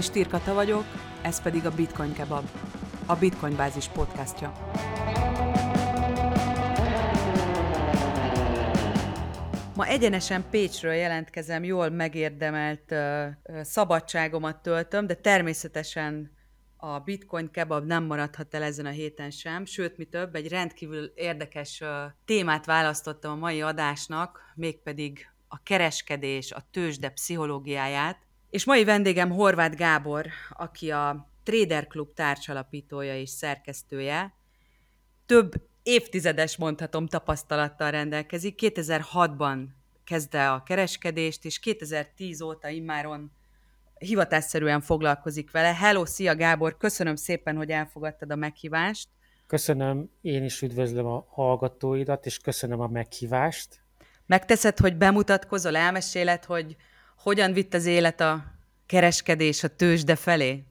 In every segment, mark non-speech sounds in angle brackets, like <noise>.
Én Stirkata vagyok, ez pedig a Bitcoin Kebab, a Bitcoin Bázis podcastja. Ma egyenesen Pécsről jelentkezem, jól megérdemelt uh, szabadságomat töltöm, de természetesen a Bitcoin kebab nem maradhat el ezen a héten sem, sőt, mi több, egy rendkívül érdekes uh, témát választottam a mai adásnak, mégpedig a kereskedés, a tőzsde pszichológiáját, és mai vendégem Horváth Gábor, aki a Trader Club tárcsalapítója és szerkesztője. Több évtizedes, mondhatom, tapasztalattal rendelkezik. 2006-ban kezdte a kereskedést, és 2010 óta immáron hivatásszerűen foglalkozik vele. Hello, szia Gábor, köszönöm szépen, hogy elfogadtad a meghívást. Köszönöm, én is üdvözlöm a hallgatóidat, és köszönöm a meghívást. Megteszed, hogy bemutatkozol, elmeséled, hogy hogyan vitt az élet a kereskedés a tőzsde felé?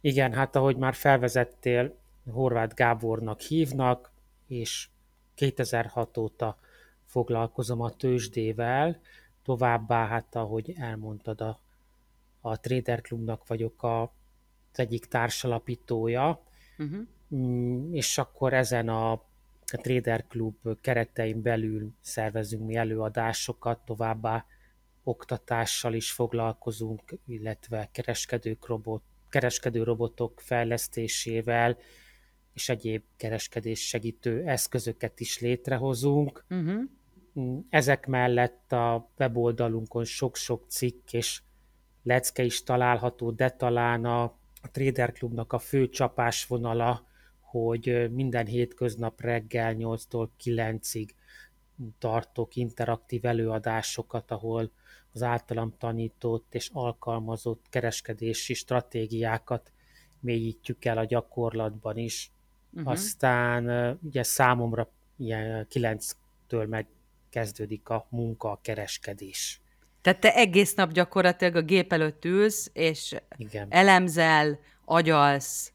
Igen, hát ahogy már felvezettél, Horváth Gábornak hívnak, és 2006 óta foglalkozom a tőzsdével, továbbá, hát ahogy elmondtad, a, a Trader Clubnak vagyok a, az egyik társalapítója, uh-huh. és akkor ezen a, a Trader Club keretein belül szervezünk mi előadásokat, továbbá oktatással is foglalkozunk, illetve kereskedők robot, kereskedő robotok fejlesztésével, és egyéb kereskedés segítő eszközöket is létrehozunk. Uh-huh. Ezek mellett a weboldalunkon sok-sok cikk és lecke is található, de talán a, Trader Clubnak a fő csapásvonala, hogy minden hétköznap reggel 8-tól 9-ig tartok interaktív előadásokat, ahol az általam tanított és alkalmazott kereskedési stratégiákat mélyítjük el a gyakorlatban is. Uh-huh. Aztán ugye számomra ilyen kilenctől megkezdődik a munka, a kereskedés. Tehát te egész nap gyakorlatilag a gép előtt ülsz, és igen. elemzel, agyalsz.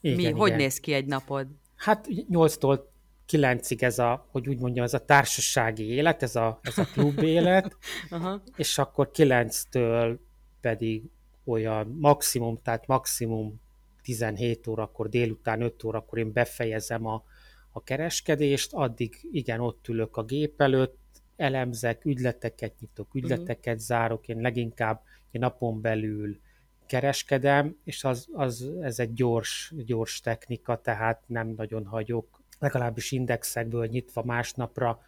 Igen, Mi, igen. hogy néz ki egy napod? Hát 8-tól kilencig ez a, hogy úgy mondjam, ez a társasági élet, ez a, ez a klub <laughs> élet, Aha. és akkor kilenctől pedig olyan maximum, tehát maximum 17 órakor, délután 5 órakor én befejezem a, a kereskedést, addig igen, ott ülök a gép előtt, elemzek, ügyleteket nyitok, mhm. ügyleteket uh-huh. zárok, én leginkább én napon belül kereskedem, és az, az, ez egy gyors, gyors technika, tehát nem nagyon hagyok legalábbis indexekből nyitva másnapra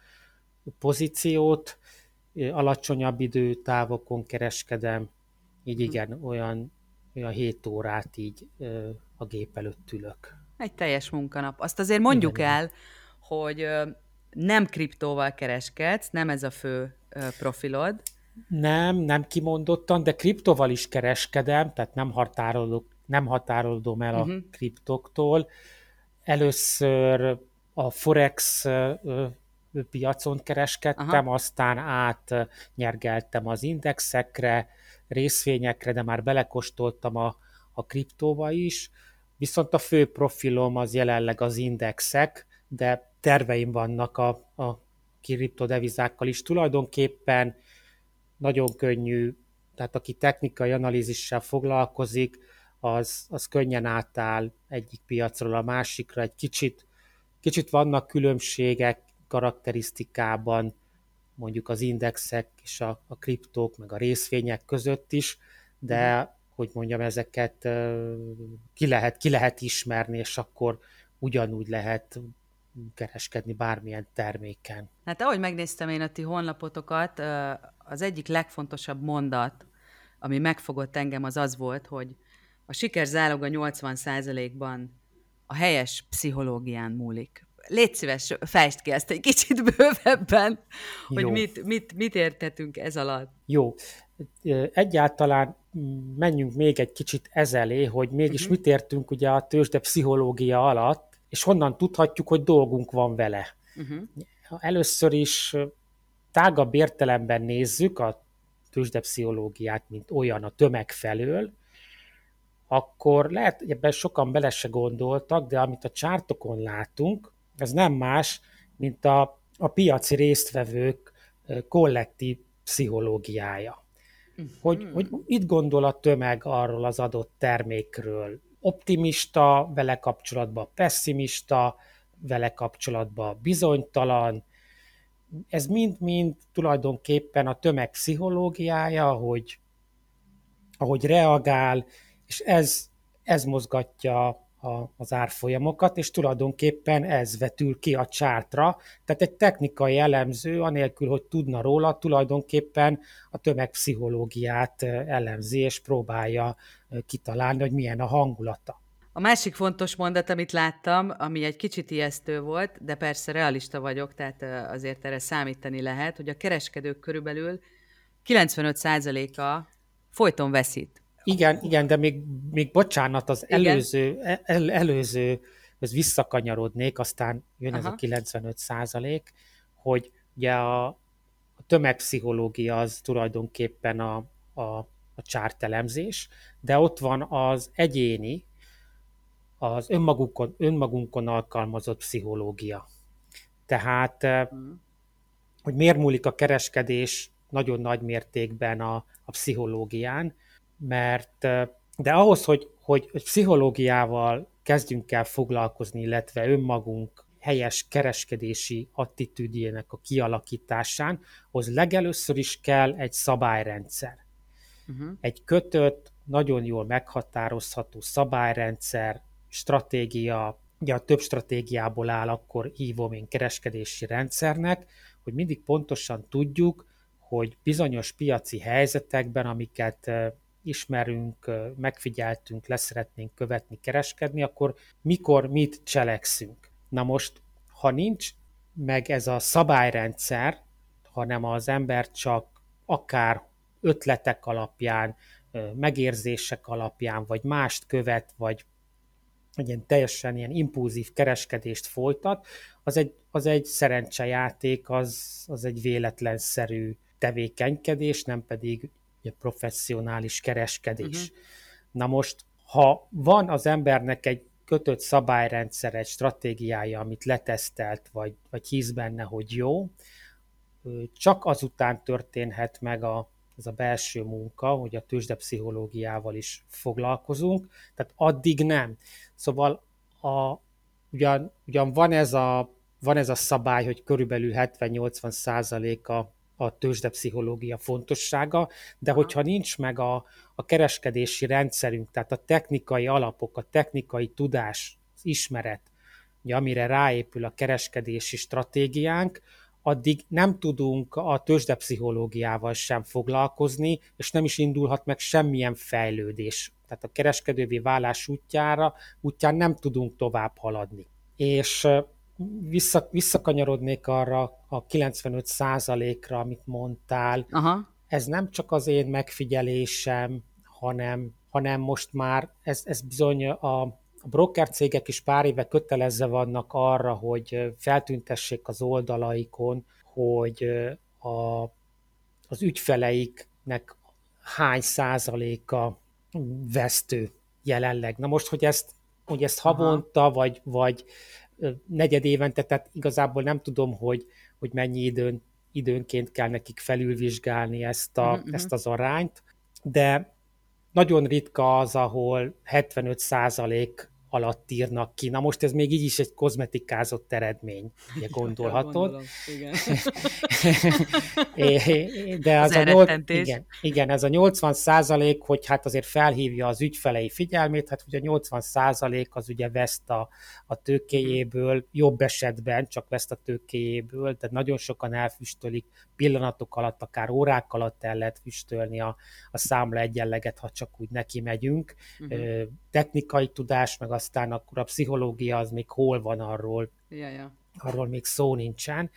pozíciót, alacsonyabb időtávokon kereskedem, így mhm. igen, olyan, olyan 7 órát így a gép előtt ülök. Egy teljes munkanap. Azt azért mondjuk igen, el, igen. hogy nem kriptóval kereskedsz, nem ez a fő profilod. Nem, nem kimondottan, de kriptóval is kereskedem, tehát nem határolok, nem határolodom el uh-huh. a mhm. kriptoktól. Először a Forex piacon kereskedtem, Aha. aztán átnyergeltem az indexekre, részvényekre, de már belekostoltam a, a kriptóba is, viszont a fő profilom az jelenleg az indexek, de terveim vannak a, a kriptodevizákkal is. Tulajdonképpen nagyon könnyű, tehát aki technikai analízissel foglalkozik, az, az könnyen átáll egyik piacról a másikra, egy kicsit Kicsit vannak különbségek karakterisztikában, mondjuk az indexek és a, a kriptók, meg a részvények között is, de mhm. hogy mondjam, ezeket ki lehet, ki lehet ismerni, és akkor ugyanúgy lehet kereskedni bármilyen terméken. Hát ahogy megnéztem én a ti honlapotokat, az egyik legfontosabb mondat, ami megfogott engem, az az volt, hogy a siker záloga 80%-ban a helyes pszichológián múlik. Légy szíves, fejtsd ki ezt egy kicsit bővebben, hogy mit, mit, mit értetünk ez alatt. Jó. Egyáltalán menjünk még egy kicsit ezelé, hogy mégis uh-huh. mit értünk ugye a tőzsde pszichológia alatt, és honnan tudhatjuk, hogy dolgunk van vele. Uh-huh. Először is tágabb értelemben nézzük a tőzsdepszichológiát, mint olyan a tömeg felől, akkor lehet, hogy ebben sokan bele se gondoltak, de amit a csártokon látunk, ez nem más, mint a, a piaci résztvevők kollektív pszichológiája. uh-huh. hogy, hogy mit gondol a tömeg arról az adott termékről. Optimista vele kapcsolatban, pessimista vele kapcsolatban, bizonytalan. Ez mind-mind tulajdonképpen a tömeg pszichológiája, hogy ahogy reagál, és ez, ez mozgatja a, az árfolyamokat, és tulajdonképpen ez vetül ki a csártra. Tehát egy technikai elemző, anélkül, hogy tudna róla, tulajdonképpen a tömegpszichológiát elemzi, és próbálja kitalálni, hogy milyen a hangulata. A másik fontos mondat, amit láttam, ami egy kicsit ijesztő volt, de persze realista vagyok, tehát azért erre számítani lehet, hogy a kereskedők körülbelül 95%-a folyton veszít. Igen, igen, de még, még bocsánat, az igen. előző, el, előző, ez visszakanyarodnék, aztán jön Aha. ez a 95 százalék, hogy ugye a, a tömegpszichológia az tulajdonképpen a, a, a csártelemzés, de ott van az egyéni, az önmagunkon, önmagunkon alkalmazott pszichológia. Tehát, hmm. hogy miért múlik a kereskedés nagyon nagy mértékben a, a pszichológián, mert de ahhoz, hogy, hogy, hogy pszichológiával kezdjünk el foglalkozni, illetve önmagunk helyes kereskedési attitűdjének a kialakításán, az legelőször is kell egy szabályrendszer. Uh-huh. Egy kötött, nagyon jól meghatározható szabályrendszer, stratégia, ugye a több stratégiából áll, akkor hívom én kereskedési rendszernek, hogy mindig pontosan tudjuk, hogy bizonyos piaci helyzetekben, amiket ismerünk, megfigyeltünk, leszeretnénk követni, kereskedni, akkor mikor mit cselekszünk. Na most, ha nincs meg ez a szabályrendszer, hanem az ember csak akár ötletek alapján, megérzések alapján, vagy mást követ, vagy egy ilyen teljesen ilyen impulzív kereskedést folytat, az egy, az egy szerencsejáték, az, az egy véletlenszerű tevékenykedés, nem pedig professzionális kereskedés. Uh-huh. Na most, ha van az embernek egy kötött szabályrendszer, egy stratégiája, amit letesztelt, vagy, vagy hisz benne, hogy jó, csak azután történhet meg a, ez a belső munka, hogy a tőzsdepszichológiával is foglalkozunk, tehát addig nem. Szóval a, ugyan, ugyan van, ez a, van ez a szabály, hogy körülbelül 70-80 százaléka a tőzsdepszichológia fontossága, de hogyha nincs meg a, a kereskedési rendszerünk, tehát a technikai alapok, a technikai tudás, az ismeret, ugye, amire ráépül a kereskedési stratégiánk, addig nem tudunk a tőzsdepszichológiával sem foglalkozni, és nem is indulhat meg semmilyen fejlődés. Tehát a kereskedővé válás útjára, útján nem tudunk tovább haladni. És vissza, visszakanyarodnék arra a 95 százalékra, amit mondtál. Aha. Ez nem csak az én megfigyelésem, hanem, hanem most már ez, ez bizony a, a broker cégek is pár éve kötelezve vannak arra, hogy feltüntessék az oldalaikon, hogy a, az ügyfeleiknek hány százaléka vesztő jelenleg. Na most, hogy ezt, hogy ezt havonta, vagy, vagy negyed évente, tehát igazából nem tudom, hogy, hogy mennyi időn, időnként kell nekik felülvizsgálni ezt, a, uh-huh. ezt az arányt, de nagyon ritka az, ahol 75 százalék alatt írnak ki. Na most ez még így is egy kozmetikázott eredmény, ugye gondolhatod. Gondolom, igen. <laughs> De az, az a nyolc, igen, igen, ez a 80 százalék, hogy hát azért felhívja az ügyfelei figyelmét, hát ugye a 80 százalék az ugye veszt a, a tőkéjéből, jobb esetben csak veszt a tőkéjéből, tehát nagyon sokan elfüstölik pillanatok alatt, akár órák alatt el lehet füstölni a, a számla egyenleget, ha csak úgy neki megyünk. Uh-huh. Technikai tudás, meg aztán akkor a pszichológia az még hol van arról, ja, ja. arról még szó nincsen.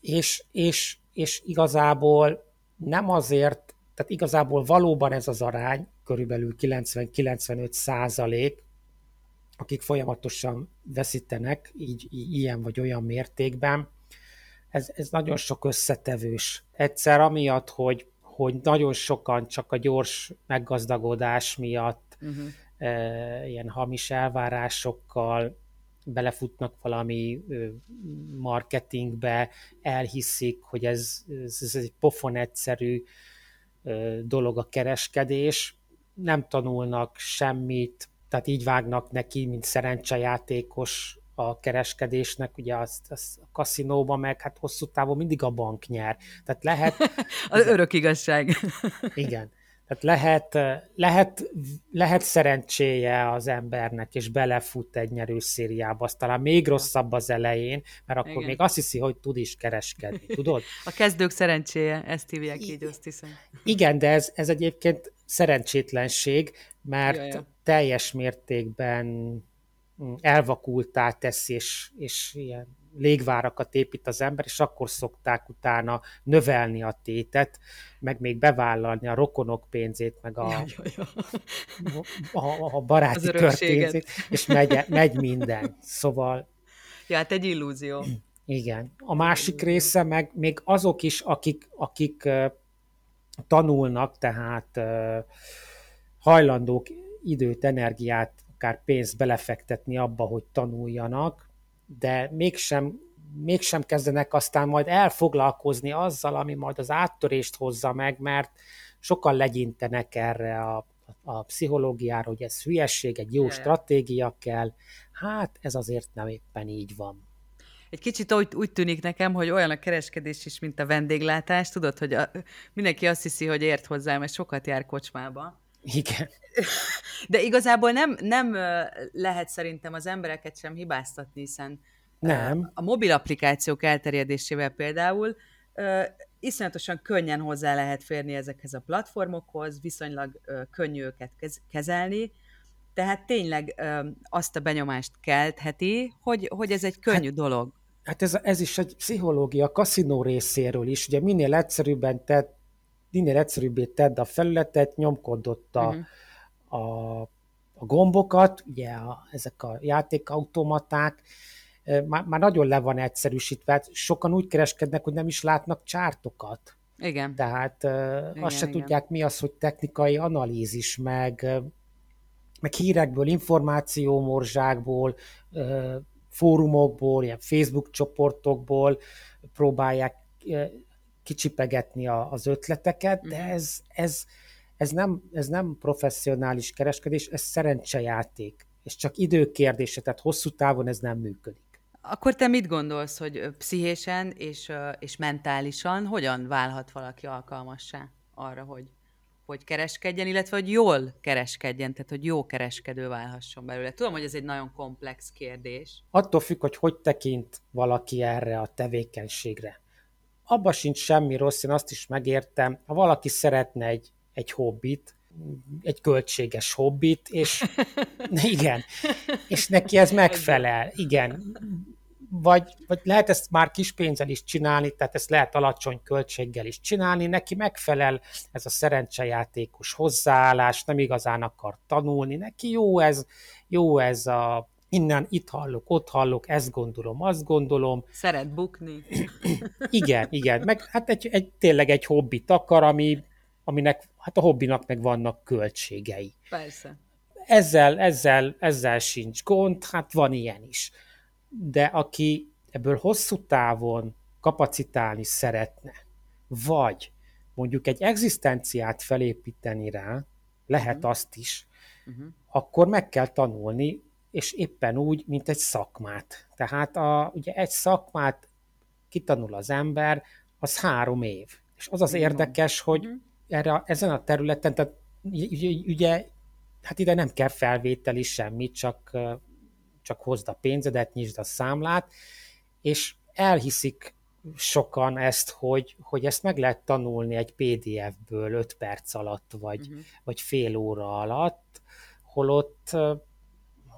És, és, és igazából nem azért, tehát igazából valóban ez az arány, körülbelül 90-95 százalék, akik folyamatosan veszítenek, így, így ilyen vagy olyan mértékben, ez, ez nagyon sok összetevős. Egyszer amiatt, hogy, hogy nagyon sokan csak a gyors meggazdagodás miatt uh-huh. Ilyen hamis elvárásokkal belefutnak valami marketingbe, elhiszik, hogy ez, ez, egy pofon egyszerű dolog a kereskedés, nem tanulnak semmit, tehát így vágnak neki, mint szerencsejátékos a kereskedésnek, ugye az, az a kaszinóban meg hát hosszú távon mindig a bank nyer. Tehát lehet... <laughs> az örök igazság. Igen. Tehát lehet, lehet, lehet szerencséje az embernek, és belefut egy nyerős szériába, az talán még rosszabb az elején, mert akkor Igen. még azt hiszi, hogy tud is kereskedni, <laughs> tudod? A kezdők szerencséje, ezt hívják így, azt hiszem. Igen, de ez, ez egyébként szerencsétlenség, mert Jaja. teljes mértékben mm, elvakultá tesz, és, és ilyen légvárakat épít az ember, és akkor szokták utána növelni a tétet, meg még bevállalni a rokonok pénzét, meg a, ja, ja, ja. <laughs> a, a baráti kör pénzét, és megy, megy minden. Szóval... Ja, hát egy illúzió. Igen. A másik része meg még azok is, akik, akik uh, tanulnak, tehát uh, hajlandók időt, energiát, akár pénzt belefektetni abba, hogy tanuljanak, de mégsem, mégsem kezdenek aztán majd elfoglalkozni azzal, ami majd az áttörést hozza meg, mert sokan legyintenek erre a, a pszichológiára, hogy ez hülyesség, egy jó Jaj. stratégia kell. Hát ez azért nem éppen így van. Egy kicsit úgy, úgy tűnik nekem, hogy olyan a kereskedés is, mint a vendéglátás. Tudod, hogy a, mindenki azt hiszi, hogy ért hozzá, mert sokat jár kocsmába. Igen. De igazából nem, nem lehet szerintem az embereket sem hibáztatni, hiszen nem. a mobil applikációk elterjedésével például iszonyatosan könnyen hozzá lehet férni ezekhez a platformokhoz, viszonylag könnyű őket kezelni, tehát tényleg azt a benyomást keltheti, hogy, hogy ez egy könnyű hát, dolog. Hát ez, ez is egy pszichológia kaszinó részéről is. Ugye minél egyszerűbben tett minél egyszerűbbé tedd a felületet, nyomkod ott a, uh-huh. a, a gombokat, ugye a, ezek a játékautomaták, már, már nagyon le van egyszerűsítve, hát sokan úgy kereskednek, hogy nem is látnak csártokat. Igen. Tehát igen, azt se igen. tudják, mi az, hogy technikai analízis, meg, meg hírekből, információmorzsákból, fórumokból, ilyen Facebook csoportokból próbálják kicsipegetni a, az ötleteket, de mhm. ez, ez, ez, nem, ez nem professzionális kereskedés, ez szerencsejáték, és csak időkérdése, tehát hosszú távon ez nem működik. Akkor te mit gondolsz, hogy pszichésen és, és mentálisan hogyan válhat valaki alkalmassá arra, hogy, hogy kereskedjen, illetve hogy jól kereskedjen, tehát hogy jó kereskedő válhasson belőle? Tudom, hogy ez egy nagyon komplex kérdés. Attól függ, hogy hogy tekint valaki erre a tevékenységre abba sincs semmi rossz, én azt is megértem, ha valaki szeretne egy, egy hobbit, egy költséges hobbit, és <laughs> igen, és neki ez megfelel, igen. Vagy, vagy lehet ezt már kis pénzzel is csinálni, tehát ezt lehet alacsony költséggel is csinálni, neki megfelel ez a szerencsejátékos hozzáállás, nem igazán akar tanulni, neki jó ez, jó ez a innen itt hallok, ott hallok, ezt gondolom, azt gondolom. Szeret bukni. <clears throat> igen, igen, meg hát egy, egy, tényleg egy hobbit akar, ami, aminek, hát a hobbinak meg vannak költségei. Persze. Ezzel, ezzel, ezzel sincs gond, hát van ilyen is. De aki ebből hosszú távon kapacitálni szeretne, vagy mondjuk egy egzisztenciát felépíteni rá, lehet uh-huh. azt is, uh-huh. akkor meg kell tanulni és éppen úgy, mint egy szakmát. Tehát a, ugye egy szakmát kitanul az ember, az három év. És az az érdekes, hogy uh-huh. erre, ezen a területen, tehát ugye, hát ide nem kell felvételi semmit, csak, csak hozd a pénzedet, nyisd a számlát, és elhiszik sokan ezt, hogy, hogy ezt meg lehet tanulni egy PDF-ből 5 perc alatt, vagy, uh-huh. vagy fél óra alatt, holott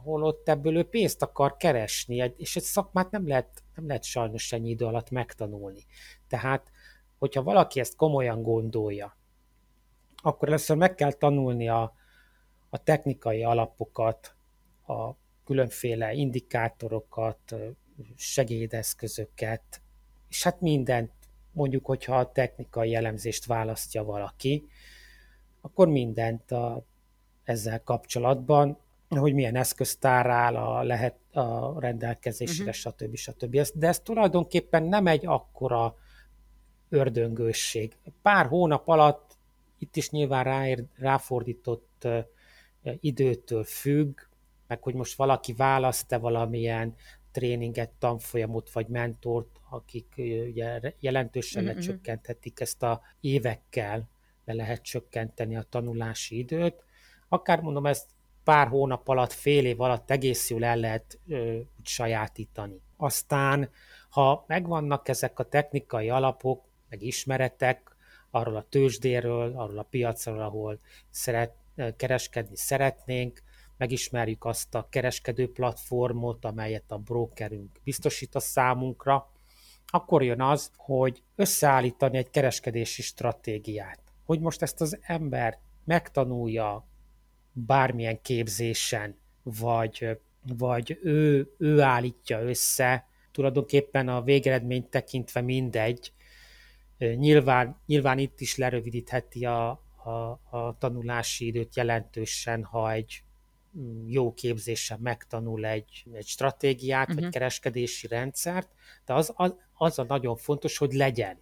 holott ebből ő pénzt akar keresni, és egy szakmát nem lehet, nem lehet sajnos ennyi idő alatt megtanulni. Tehát, hogyha valaki ezt komolyan gondolja, akkor először meg kell tanulni a, a technikai alapokat, a különféle indikátorokat, segédeszközöket, és hát mindent, mondjuk, hogyha a technikai elemzést választja valaki, akkor mindent a, ezzel kapcsolatban hogy milyen eszköztár áll a, lehet a rendelkezésre, uh-huh. stb. stb. De ez tulajdonképpen nem egy akkora ördöngősség. Pár hónap alatt itt is nyilván ráér, ráfordított időtől függ, meg hogy most valaki választ-e valamilyen tréninget, tanfolyamot vagy mentort, akik ugye jelentősen mm-hmm. lecsökkenthetik ezt a évekkel, le lehet csökkenteni a tanulási időt. Akár mondom, ezt pár hónap alatt, fél év alatt egész jól el lehet ö, sajátítani. Aztán, ha megvannak ezek a technikai alapok, meg ismeretek arról a tőzsdéről, arról a piacról, ahol szeret, kereskedni szeretnénk, megismerjük azt a kereskedő platformot, amelyet a brokerünk biztosít a számunkra, akkor jön az, hogy összeállítani egy kereskedési stratégiát. Hogy most ezt az ember megtanulja bármilyen képzésen, vagy, vagy ő, ő állítja össze, tulajdonképpen a végeredményt tekintve mindegy. Nyilván, nyilván itt is lerövidítheti a, a, a tanulási időt jelentősen, ha egy mm, jó képzéssel megtanul egy, egy stratégiát, uh-huh. vagy mhm. kereskedési rendszert, de az, az, az a nagyon fontos, hogy legyen.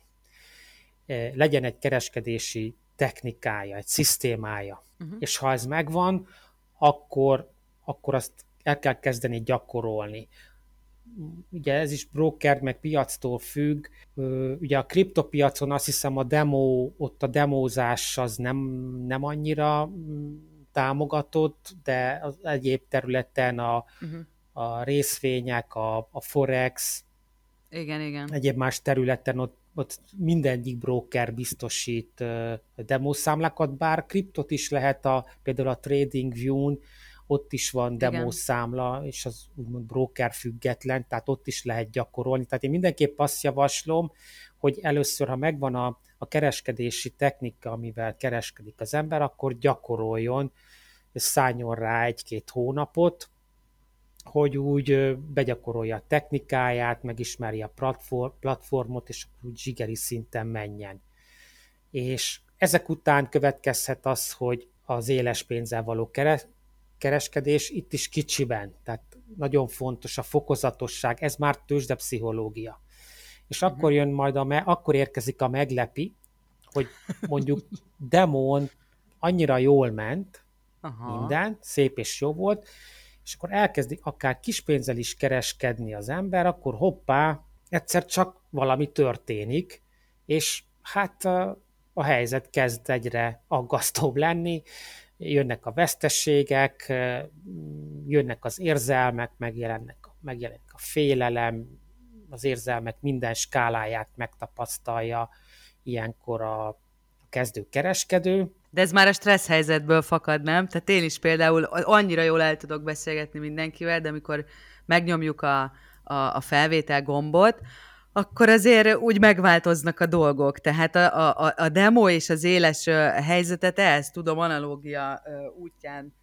Legyen egy kereskedési technikája, egy szisztémája. Uh-huh. És ha ez megvan, akkor, akkor azt el kell kezdeni gyakorolni. Ugye ez is broker, meg piactól függ. Ugye a kriptopiacon azt hiszem a demo, ott a demózás az nem, nem annyira mm, támogatott, de az egyéb területen a, uh-huh. a részvények, a, a forex, igen, igen. egyéb más területen ott ott mindegyik broker biztosít demószámlákat, bár kriptot is lehet a, például a TradingView-n, ott is van demószámla, és az úgymond broker független, tehát ott is lehet gyakorolni. Tehát én mindenképp azt javaslom, hogy először, ha megvan a, a kereskedési technika, amivel kereskedik az ember, akkor gyakoroljon, szálljon rá egy-két hónapot, hogy úgy begyakorolja a technikáját, megismerje a platform, platformot, és úgy zsigeri szinten menjen. És ezek után következhet az, hogy az éles pénzzel való kereskedés itt is kicsiben, tehát nagyon fontos a fokozatosság, ez már tőzsdepszichológia. És uh-huh. akkor jön majd a, me- akkor érkezik a meglepi, hogy mondjuk <laughs> demón annyira jól ment, Aha. minden, szép és jó volt, és akkor elkezdi akár kispénzzel is kereskedni az ember, akkor hoppá, egyszer csak valami történik, és hát a, helyzet kezd egyre aggasztóbb lenni, jönnek a vesztességek, jönnek az érzelmek, megjelennek, megjelenik a félelem, az érzelmek minden skáláját megtapasztalja ilyenkor a kezdő kereskedő, de ez már a stressz helyzetből fakad, nem? Tehát én is például annyira jól el tudok beszélgetni mindenkivel, de amikor megnyomjuk a, a, a felvétel gombot, akkor azért úgy megváltoznak a dolgok. Tehát a, a, a demo és az éles helyzetet ehhez tudom analógia útján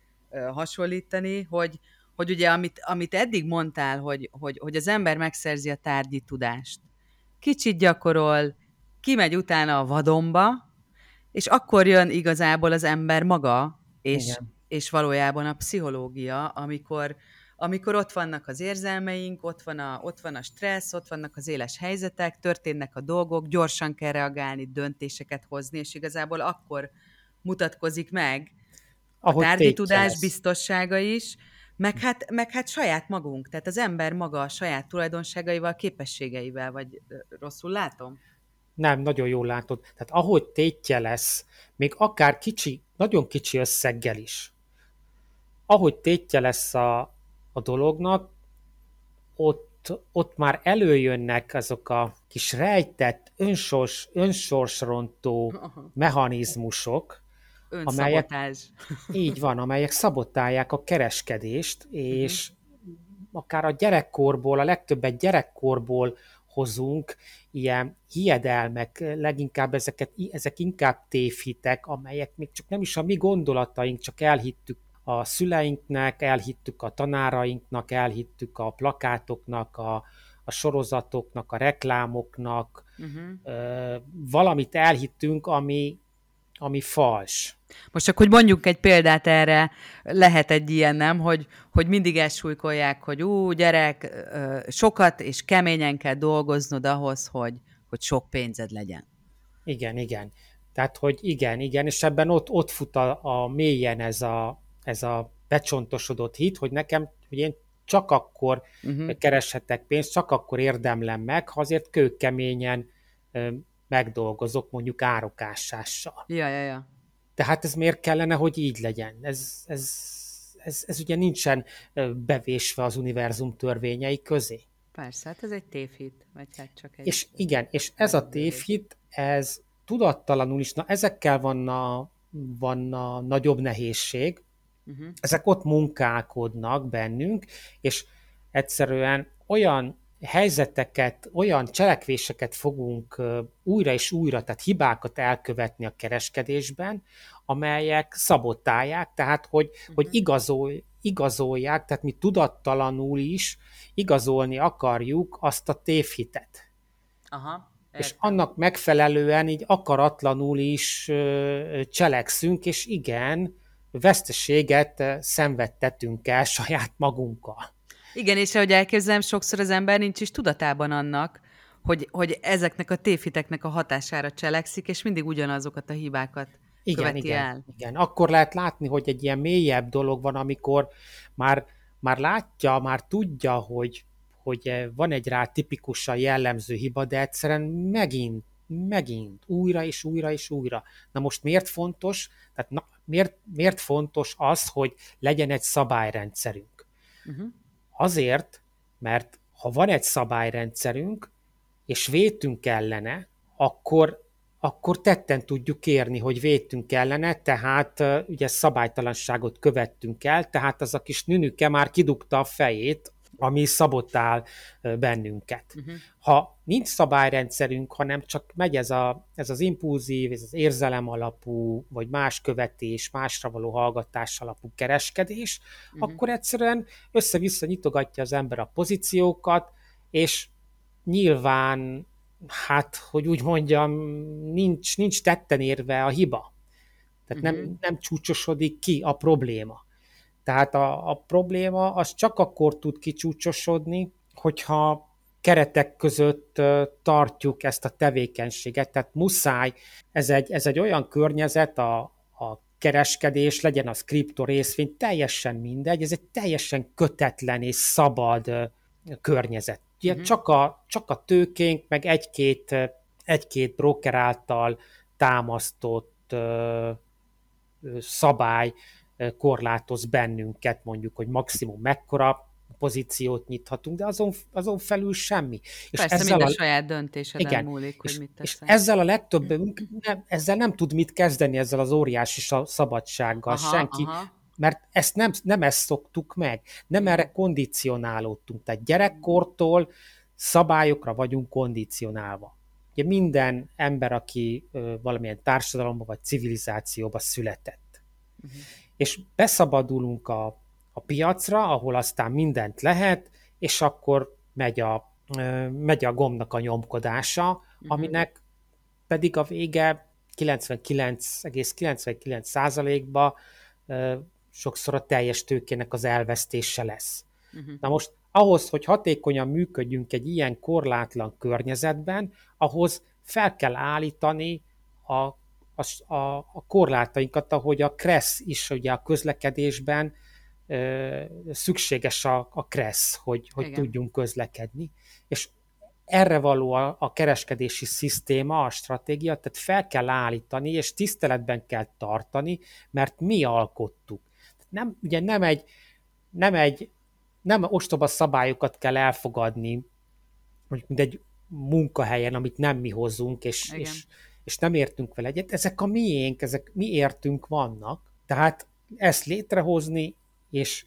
hasonlítani, hogy, hogy ugye amit, amit eddig mondtál, hogy, hogy, hogy az ember megszerzi a tárgyi tudást. Kicsit gyakorol, kimegy utána a vadonba, és akkor jön igazából az ember maga, és, és valójában a pszichológia, amikor, amikor ott vannak az érzelmeink, ott van, a, ott van a stressz, ott vannak az éles helyzetek, történnek a dolgok, gyorsan kell reagálni, döntéseket hozni, és igazából akkor mutatkozik meg Ahogy a tárgyi tudás biztossága is, meg hát, meg hát saját magunk, tehát az ember maga a saját tulajdonságaival, képességeivel, vagy rosszul látom? Nem, nagyon jól látod. Tehát ahogy tétje lesz, még akár kicsi, nagyon kicsi összeggel is, ahogy tétje lesz a, a dolognak, ott, ott már előjönnek azok a kis rejtett, önsors, önsorsrontó Aha. mechanizmusok, amelyek, <laughs> így van, amelyek szabotálják a kereskedést, és uh-huh. akár a gyerekkorból, a legtöbbet gyerekkorból hozunk, ilyen hiedelmek, leginkább ezeket, ezek inkább tévhitek, amelyek még csak nem is a mi gondolataink, csak elhittük a szüleinknek, elhittük a tanárainknak, elhittük a plakátoknak, a, a sorozatoknak, a reklámoknak, uh-huh. valamit elhittünk, ami, ami fals. Most csak, hogy mondjuk egy példát erre, lehet egy ilyen, nem, hogy, hogy mindig elsúlykolják, hogy ú, gyerek, sokat és keményen kell dolgoznod ahhoz, hogy, hogy sok pénzed legyen. Igen, igen. Tehát, hogy igen, igen, és ebben ott, ott fut a, a mélyen ez a, ez a becsontosodott hit, hogy nekem, hogy én csak akkor uh-huh. kereshetek pénzt, csak akkor érdemlem meg, ha azért kőkeményen megdolgozok mondjuk árokássással. Ja, ja, ja. Tehát ez miért kellene, hogy így legyen? Ez, ez, ez, ez ugye nincsen bevésve az univerzum törvényei közé. Persze, hát ez egy tévhit, vagy hát csak egy... És igen, és ez a tévhit, ez tudattalanul is, na ezekkel van a, van a nagyobb nehézség, uh-huh. ezek ott munkálkodnak bennünk, és egyszerűen olyan helyzeteket, olyan cselekvéseket fogunk újra és újra, tehát hibákat elkövetni a kereskedésben, amelyek szabotálják, tehát hogy, uh-huh. hogy igazol, igazolják, tehát mi tudattalanul is igazolni akarjuk azt a tévhitet. Aha. És annak megfelelően így akaratlanul is cselekszünk, és igen, veszteséget szenvedtetünk el saját magunkkal. Igen, és ahogy elképzelem, sokszor az ember nincs is tudatában annak, hogy, hogy ezeknek a tévhiteknek a hatására cselekszik, és mindig ugyanazokat a hibákat igen, követi igen, el. Igen, akkor lehet látni, hogy egy ilyen mélyebb dolog van, amikor már, már látja, már tudja, hogy, hogy van egy rá tipikusan jellemző hiba, de egyszerűen megint, megint, újra és újra és újra. Na most miért fontos? Tehát na, miért, miért fontos az, hogy legyen egy szabályrendszerünk? Uh-huh. Azért, mert ha van egy szabályrendszerünk, és vétünk ellene, akkor, akkor tetten tudjuk kérni, hogy vétünk ellene, tehát ugye szabálytalanságot követtünk el, tehát az a kis nünüke már kidugta a fejét, ami szabotál bennünket. Uh-huh. Ha nincs szabályrendszerünk, hanem csak megy ez, a, ez az impulzív, ez az érzelem alapú, vagy más követés, másra való hallgatás alapú kereskedés, uh-huh. akkor egyszerűen össze-vissza nyitogatja az ember a pozíciókat, és nyilván, hát, hogy úgy mondjam, nincs, nincs tetten érve a hiba. Tehát uh-huh. nem, nem csúcsosodik ki a probléma. Tehát a, a probléma az csak akkor tud kicsúcsosodni, hogyha keretek között tartjuk ezt a tevékenységet. Tehát muszáj, ez egy, ez egy olyan környezet, a, a kereskedés, legyen az kripto részvény, teljesen mindegy, ez egy teljesen kötetlen és szabad környezet. Ugye uh-huh. csak, a, csak a tőkénk, meg egy-két, egy-két broker által támasztott ö, szabály korlátoz bennünket, mondjuk, hogy maximum mekkora pozíciót nyithatunk, de azon, azon felül semmi. És Persze, ezzel minden a, saját döntéseden igen, múlik, hogy és, mit És ezzel a legtöbbünk nem, ezzel nem tud mit kezdeni, ezzel az óriási szabadsággal aha, senki, aha. mert ezt nem, nem ezt szoktuk meg, nem erre kondicionálódtunk. Tehát gyerekkortól szabályokra vagyunk kondicionálva. Ugye minden ember, aki valamilyen társadalomba vagy civilizációba született. Uh-huh és beszabadulunk a, a piacra, ahol aztán mindent lehet, és akkor megy a, megy a gombnak a nyomkodása, uh-huh. aminek pedig a vége 99,99%-ba sokszor a teljes tőkének az elvesztése lesz. Uh-huh. Na most ahhoz, hogy hatékonyan működjünk egy ilyen korlátlan környezetben, ahhoz fel kell állítani a a, a, a korlátainkat, ahogy a kressz is ugye a közlekedésben ö, szükséges a, a kressz, hogy, hogy tudjunk közlekedni. És erre való a, a kereskedési szisztéma, a stratégia, tehát fel kell állítani, és tiszteletben kell tartani, mert mi alkottuk. Nem, ugye nem egy, nem egy, nem ostoba szabályokat kell elfogadni, mondjuk mint egy munkahelyen, amit nem mi hozzunk, és, és és nem értünk vele egyet, ezek a miénk, ezek mi értünk vannak, tehát ezt létrehozni, és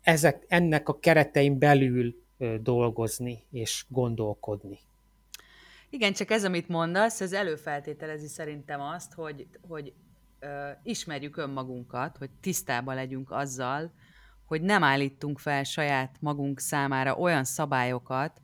ezek, ennek a keretein belül dolgozni és gondolkodni. Igen, csak ez, amit mondasz, ez előfeltételezi szerintem azt, hogy, hogy ö, ismerjük önmagunkat, hogy tisztában legyünk azzal, hogy nem állítunk fel saját magunk számára olyan szabályokat,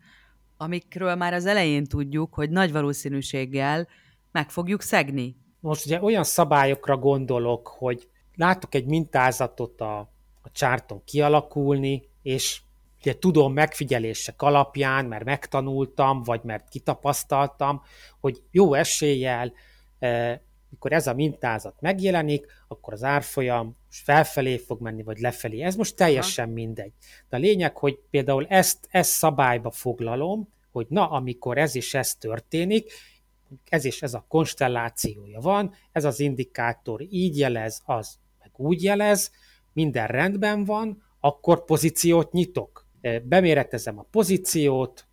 amikről már az elején tudjuk, hogy nagy valószínűséggel meg fogjuk szegni. Most ugye olyan szabályokra gondolok, hogy látok egy mintázatot a, a csárton kialakulni, és ugye tudom megfigyelések alapján, mert megtanultam, vagy mert kitapasztaltam, hogy jó eséllyel e, mikor ez a mintázat megjelenik, akkor az árfolyam felfelé fog menni, vagy lefelé. Ez most teljesen Aha. mindegy. De a lényeg, hogy például ezt, ezt szabályba foglalom, hogy na, amikor ez és ez történik, ez és ez a konstellációja van, ez az indikátor így jelez, az meg úgy jelez, minden rendben van, akkor pozíciót nyitok. Beméretezem a pozíciót,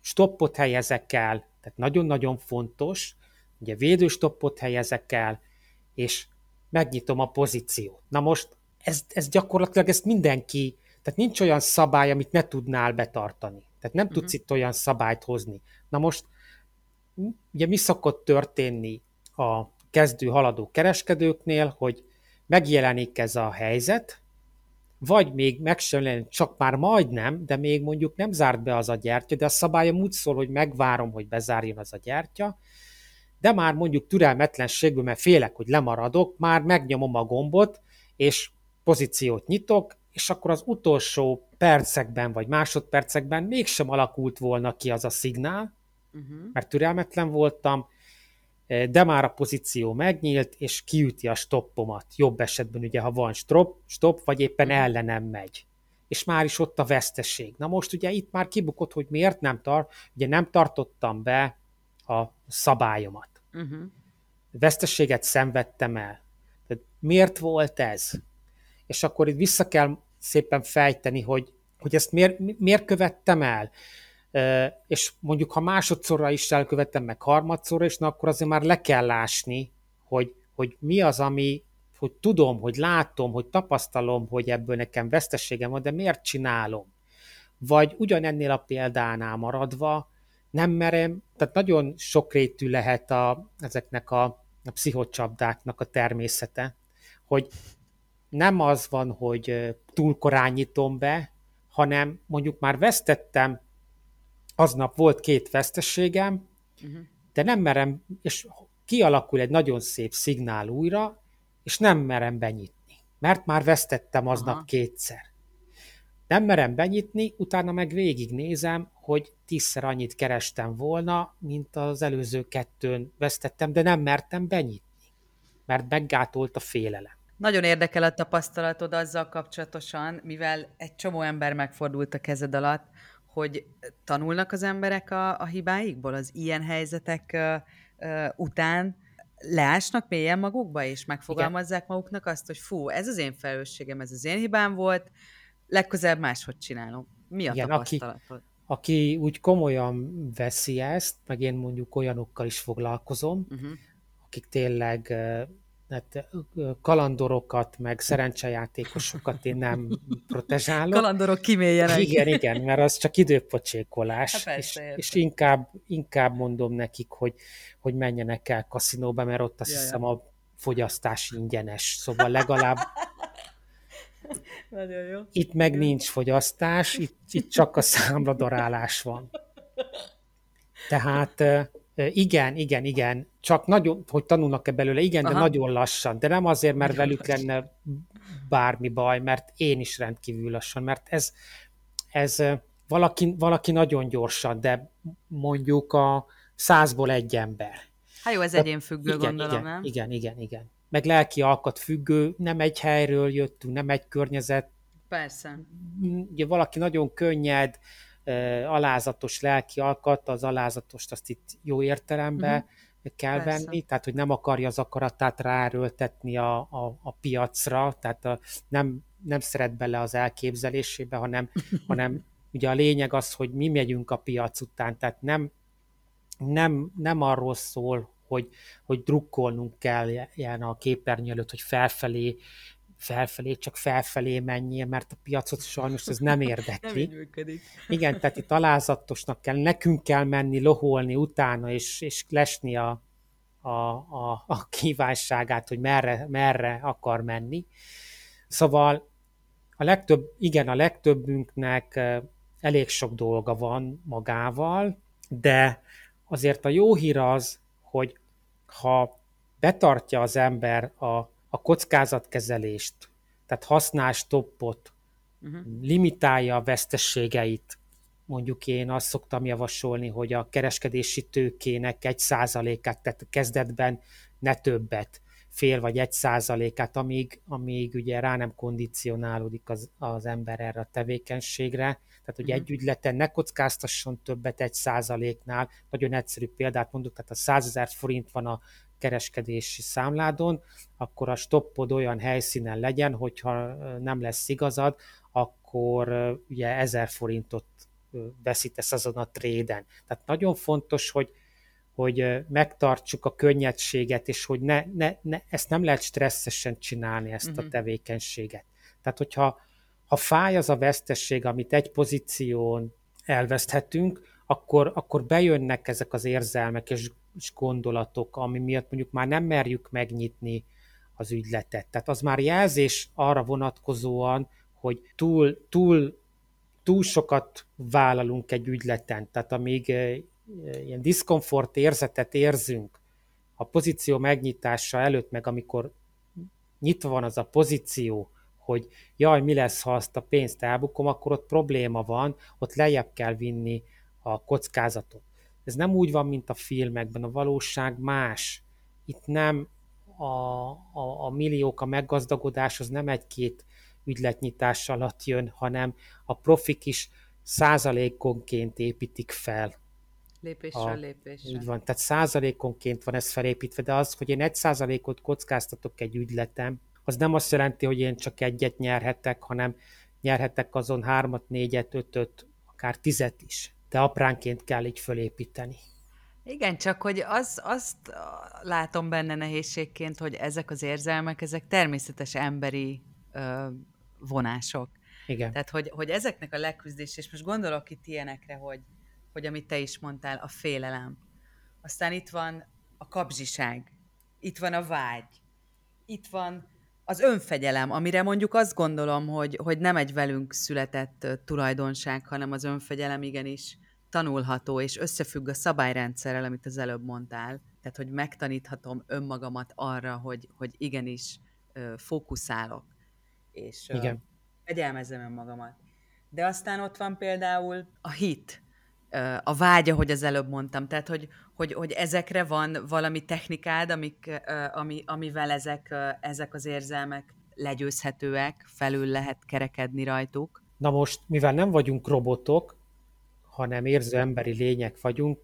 stoppot helyezek el, tehát nagyon-nagyon fontos, ugye védőstoppot helyezek el, és megnyitom a pozíciót. Na most ez, ez gyakorlatilag ezt mindenki, tehát nincs olyan szabály, amit ne tudnál betartani. Tehát nem uh-huh. tudsz itt olyan szabályt hozni. Na most ugye mi szokott történni a kezdő haladó kereskedőknél, hogy megjelenik ez a helyzet, vagy még meg sem csak már majdnem, de még mondjuk nem zárt be az a gyertya, de a szabályom úgy szól, hogy megvárom, hogy bezárjon az a gyertya, de már mondjuk türelmetlenségből, mert félek, hogy lemaradok, már megnyomom a gombot, és pozíciót nyitok, és akkor az utolsó percekben vagy másodpercekben mégsem alakult volna ki az a szignál, uh-huh. mert türelmetlen voltam, de már a pozíció megnyílt, és kiüti a stoppomat. Jobb esetben ugye, ha van stop, stop vagy éppen uh-huh. ellenem megy. És már is ott a veszteség. Na most ugye itt már kibukott, hogy miért nem tart, ugye nem tartottam be a szabályomat. Uh-huh. Veszteséget szenvedtem el. Tehát miért volt ez? És akkor itt vissza kell szépen fejteni, hogy, hogy ezt miért, miért követtem el. És mondjuk, ha másodszorra is elkövettem, meg harmadszorra is, na akkor azért már le kell lásni, hogy, hogy mi az, ami, hogy tudom, hogy látom, hogy tapasztalom, hogy ebből nekem veszteségem van, de miért csinálom? Vagy ugyanennél a példánál maradva, nem merem, tehát nagyon sokrétű lehet a, ezeknek a, a pszichocsapdáknak a természete, hogy nem az van, hogy túl korán nyitom be, hanem mondjuk már vesztettem, aznap volt két vesztességem, uh-huh. de nem merem, és kialakul egy nagyon szép szignál újra, és nem merem benyitni, mert már vesztettem aznap Aha. kétszer. Nem merem benyitni, utána meg végignézem, hogy tízszer annyit kerestem volna, mint az előző kettőn vesztettem, de nem mertem benyitni, mert meggátolt a félelem. Nagyon érdekel a tapasztalatod azzal kapcsolatosan, mivel egy csomó ember megfordult a kezed alatt, hogy tanulnak az emberek a, a hibáikból, az ilyen helyzetek uh, uh, után, leásnak mélyen magukba, és megfogalmazzák Igen. maguknak azt, hogy fú, ez az én felelősségem, ez az én hibám volt, legközelebb máshogy csinálom. Mi a Igen, tapasztalatod? Aki, aki úgy komolyan veszi ezt, meg én mondjuk olyanokkal is foglalkozom, uh-huh. akik tényleg hát, kalandorokat, meg szerencsejátékosokat én nem protezsálok. Kalandorok kiméljenek. Igen, igen, mert az csak időpocsékolás, hát persze, és, és inkább, inkább mondom nekik, hogy, hogy menjenek el kaszinóba, mert ott azt Jaj, hiszem a fogyasztás ingyenes, szóval legalább Nagyon jó. Itt meg nincs fogyasztás, itt, itt csak a számladarálás van. Tehát igen, igen, igen, csak nagyon, hogy tanulnak-e belőle, igen, Aha. de nagyon lassan, de nem azért, mert velük lenne bármi baj, mert én is rendkívül lassan, mert ez, ez valaki, valaki nagyon gyorsan, de mondjuk a százból egy ember. Hát jó, ez egyén függő, igen, gondolom, igen, nem? Igen, igen, igen meg lelki alkat függő, nem egy helyről jöttünk, nem egy környezet. Persze. Ugye valaki nagyon könnyed, alázatos lelki alkat, az alázatost azt itt jó értelemben uh-huh. kell Persze. venni, tehát hogy nem akarja az akaratát ráerőltetni a, a, a piacra, tehát a, nem, nem szeret bele az elképzelésébe, hanem, <laughs> hanem ugye a lényeg az, hogy mi megyünk a piac után, tehát nem, nem, nem arról szól, hogy, hogy drukkolnunk kell ilyen a képernyő előtt, hogy felfelé, felfelé, csak felfelé menjél, mert a piacot sajnos ez nem <laughs> érdekli. nem működik. Igen, tehát itt alázatosnak kell, nekünk kell menni, loholni utána, és, és lesni a, a, a, a kívánságát, hogy merre, merre akar menni. Szóval a legtöbb, igen, a legtöbbünknek elég sok dolga van magával, de azért a jó hír az, hogy ha betartja az ember a, a kockázatkezelést, tehát használ stoppot, uh-huh. limitálja a vesztességeit, mondjuk én azt szoktam javasolni, hogy a kereskedési tőkének egy százalékát, tehát kezdetben ne többet, fél vagy egy százalékát, amíg, amíg ugye rá nem kondicionálódik az, az ember erre a tevékenységre. Tehát, hogy mm. egy ügyleten ne kockáztasson többet egy százaléknál. Nagyon egyszerű példát mondok, tehát a 100 ezer forint van a kereskedési számládon, akkor a stoppod olyan helyszínen legyen, hogyha nem lesz igazad, akkor ugye 1000 forintot veszítesz azon a tréden. Tehát nagyon fontos, hogy, hogy megtartsuk a könnyedséget, és hogy ne, ne, ne, ezt nem lehet stresszesen csinálni, ezt uh-huh. a mhm. tevékenységet. Tehát, hogyha ha fáj az a vesztesség, amit egy pozíción elveszthetünk, akkor, akkor bejönnek ezek az érzelmek és, és gondolatok, ami miatt mondjuk már nem merjük megnyitni az ügyletet. Tehát az már jelzés arra vonatkozóan, hogy túl, túl, túl sokat vállalunk egy ügyleten. Tehát amíg eh, ilyen diszkomfort érzetet érzünk a pozíció megnyitása előtt, meg amikor nyitva van az a pozíció, hogy jaj, mi lesz, ha azt a pénzt elbukom, akkor ott probléma van, ott lejjebb kell vinni a kockázatot. Ez nem úgy van, mint a filmekben, a valóság más. Itt nem a, a, a milliók, a meggazdagodás az nem egy-két ügyletnyitás alatt jön, hanem a profik is százalékonként építik fel. Lépésről a, lépésre. Úgy van, tehát százalékonként van ez felépítve, de az, hogy én egy százalékot kockáztatok egy ügyletem, az nem azt jelenti, hogy én csak egyet nyerhetek, hanem nyerhetek azon hármat, négyet, ötöt, akár tizet is. De apránként kell így fölépíteni. Igen, csak hogy az, azt látom benne nehézségként, hogy ezek az érzelmek, ezek természetes emberi ö, vonások. Igen. Tehát, hogy, hogy ezeknek a leküzdés, és most gondolok itt ilyenekre, hogy, hogy amit te is mondtál, a félelem. Aztán itt van a kapzsiság, itt van a vágy, itt van az önfegyelem, amire mondjuk azt gondolom, hogy, hogy nem egy velünk született tulajdonság, hanem az önfegyelem igenis tanulható, és összefügg a szabályrendszerrel, amit az előbb mondtál. Tehát, hogy megtaníthatom önmagamat arra, hogy, hogy igenis fókuszálok, és Igen. fegyelmezem önmagamat. De aztán ott van például a hit, a vágya, hogy az előbb mondtam, tehát hogy, hogy, hogy ezekre van valami technikád, amik, ami, amivel ezek, ezek az érzelmek legyőzhetőek, felül lehet kerekedni rajtuk. Na most, mivel nem vagyunk robotok, hanem érző emberi lények vagyunk,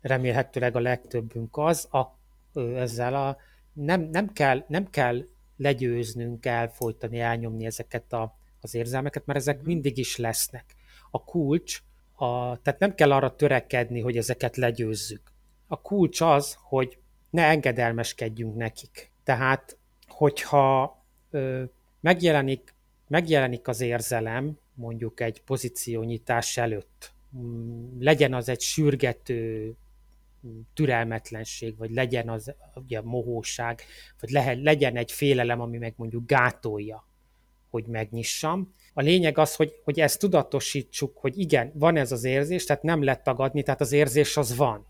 remélhetőleg a legtöbbünk az, a, ezzel a, nem, nem, kell, nem kell legyőznünk, elfolytani, elnyomni ezeket a, az érzelmeket, mert ezek mhm. mindig is lesznek. A kulcs a, tehát nem kell arra törekedni, hogy ezeket legyőzzük. A kulcs az, hogy ne engedelmeskedjünk nekik. Tehát, hogyha ö, megjelenik, megjelenik az érzelem, mondjuk egy pozíciónyitás előtt, legyen az egy sürgető mm, türelmetlenség, vagy legyen az ugye, mohóság, vagy lehet, legyen egy félelem, ami meg mondjuk gátolja, hogy megnyissam, a lényeg az, hogy, hogy ezt tudatosítsuk, hogy igen, van ez az érzés, tehát nem lehet tagadni, tehát az érzés az van.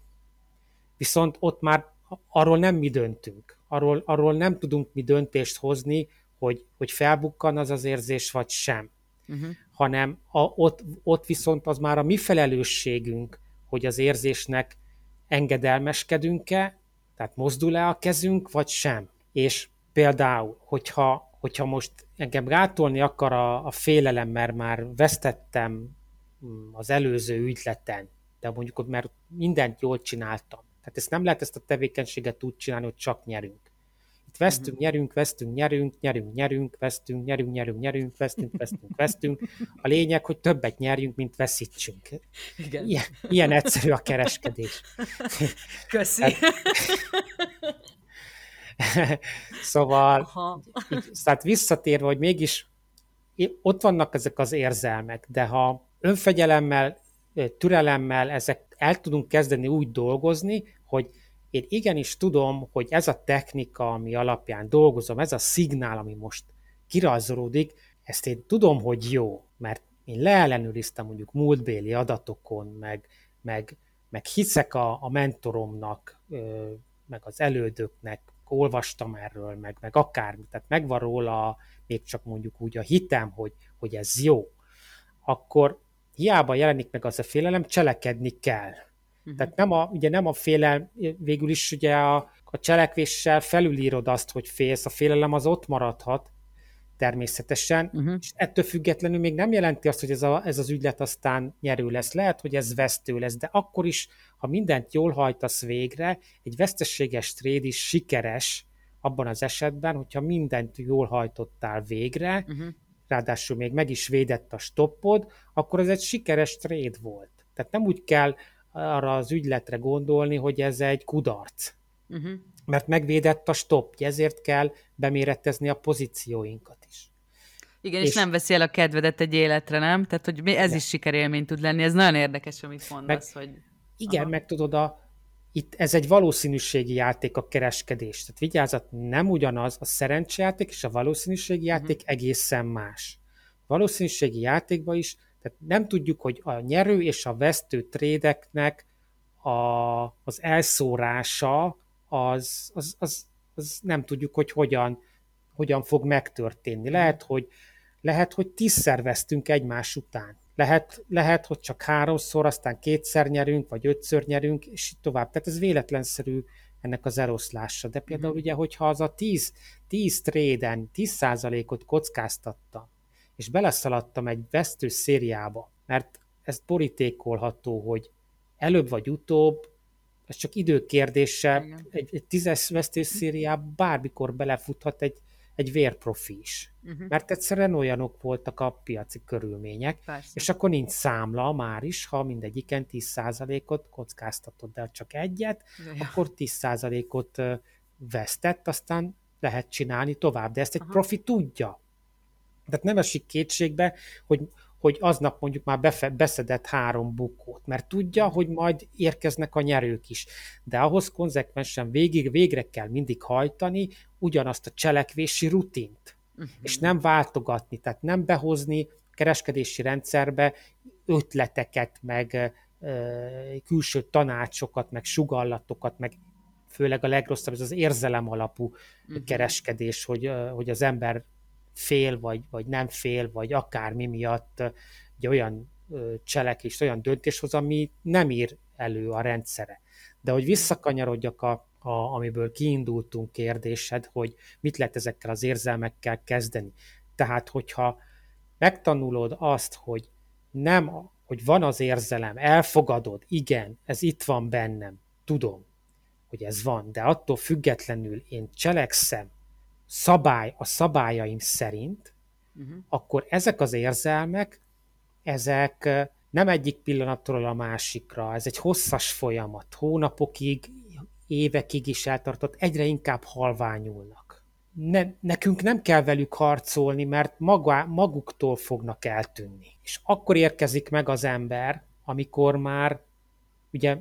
Viszont ott már arról nem mi döntünk. Arról, arról nem tudunk mi döntést hozni, hogy, hogy felbukkan az az érzés, vagy sem. Uh-huh. Hanem a, ott, ott viszont az már a mi felelősségünk, hogy az érzésnek engedelmeskedünk-e, tehát mozdul-e a kezünk, vagy sem. És például, hogyha hogyha most engem gátolni akar a, a félelem, mert már vesztettem mm, az előző ügyleten, de mondjuk már mindent jól csináltam. Tehát ezt nem lehet ezt a tevékenységet úgy csinálni, hogy csak nyerünk. Itt vesztünk, nyerünk, vesztünk, nyerünk, nyerünk, nyerünk, vesztünk, nyerünk, nyerünk, nyerünk, vesztünk, vesztünk, vesztünk. A lényeg, hogy többet nyerjünk, mint veszítsünk. Igen. Ilyen, ilyen egyszerű a kereskedés. Köszi. Hát, szóval, Aha. tehát visszatérve, hogy mégis ott vannak ezek az érzelmek, de ha önfegyelemmel, türelemmel ezek el tudunk kezdeni úgy dolgozni, hogy én igenis tudom, hogy ez a technika, ami alapján dolgozom, ez a szignál, ami most kirajzolódik, ezt én tudom, hogy jó, mert én leellenőriztem mondjuk múltbéli adatokon, meg, meg, meg hiszek a, a mentoromnak, meg az elődöknek, olvastam erről, meg, meg akármi, tehát megvan róla még csak mondjuk úgy a hitem, hogy, hogy ez jó, akkor, hiába jelenik meg az a félelem, cselekedni kell. Uh-huh. Tehát nem a, ugye nem a félelem, végül is ugye a, a cselekvéssel felülírod azt, hogy félsz, a félelem az ott maradhat, természetesen, uh-huh. és ettől függetlenül még nem jelenti azt, hogy ez, a, ez az ügylet aztán nyerő lesz. Lehet, hogy ez vesztő lesz, de akkor is, ha mindent jól hajtasz végre, egy veszteséges tréd is sikeres abban az esetben, hogyha mindent jól hajtottál végre, uh-huh. ráadásul még meg is védett a stoppod, akkor ez egy sikeres tréd volt. Tehát nem úgy kell arra az ügyletre gondolni, hogy ez egy kudarc. Uh-huh. Mert megvédett a stoppja, ezért kell beméretezni a pozícióinkat is. Igen, és, és nem veszi el a kedvedet egy életre, nem? Tehát, hogy ez igen. is sikerélmény tud lenni. Ez nagyon érdekes, amit mondasz, meg, hogy... Igen, Aha. meg tudod, a, itt ez egy valószínűségi játék a kereskedés. Tehát vigyázat, nem ugyanaz, a szerencsejáték és a valószínűségi mhm. játék uh-huh. egészen más. Valószínűségi játékban is, tehát nem tudjuk, hogy a nyerő és a vesztő trédeknek a, az elszórása az, az, az, az nem tudjuk, hogy hogyan, hogyan fog megtörténni. Lehet, hogy, lehet, hogy tízszer vesztünk egymás után. Lehet, lehet, hogy csak háromszor, aztán kétszer nyerünk, vagy ötször nyerünk, és így tovább. Tehát ez véletlenszerű ennek az eloszlása. De például ugye, hogyha az a 10, 10 tréden 10%-ot kockáztattam, és beleszaladtam egy vesztő szériába, mert ez borítékolható, hogy előbb vagy utóbb ez csak idő kérdése, egy, egy tízes vesztés szériába bármikor belefuthat egy, egy vérprofi is. Uh-huh. Mert egyszerűen olyanok voltak a piaci körülmények, Persze. és akkor nincs számla már is, ha mindegyiken 10%-ot kockáztatod, de csak egyet, ja. akkor 10%-ot vesztett, aztán lehet csinálni tovább. De ezt egy Aha. profi tudja. Tehát nem esik kétségbe, hogy hogy aznap mondjuk már befe, beszedett három bukót, mert tudja, hogy majd érkeznek a nyerők is. De ahhoz konzekvensen végig, végre kell mindig hajtani ugyanazt a cselekvési rutint, uh-huh. és nem váltogatni, tehát nem behozni kereskedési rendszerbe ötleteket, meg ö, külső tanácsokat, meg sugallatokat, meg főleg a legrosszabb, ez az érzelem alapú uh-huh. kereskedés, hogy, hogy az ember fél, vagy, vagy nem fél, vagy akármi miatt egy olyan cselekvés, olyan döntéshoz, ami nem ír elő a rendszere. De hogy visszakanyarodjak a, a, amiből kiindultunk kérdésed, hogy mit lehet ezekkel az érzelmekkel kezdeni. Tehát, hogyha megtanulod azt, hogy nem, hogy van az érzelem, elfogadod, igen, ez itt van bennem, tudom, hogy ez van, de attól függetlenül én cselekszem, szabály a szabályaim szerint, uh-huh. akkor ezek az érzelmek, ezek nem egyik pillanatról a másikra, ez egy hosszas folyamat, hónapokig, évekig is eltartott, egyre inkább halványulnak. Ne, nekünk nem kell velük harcolni, mert maga, maguktól fognak eltűnni. És akkor érkezik meg az ember, amikor már ugye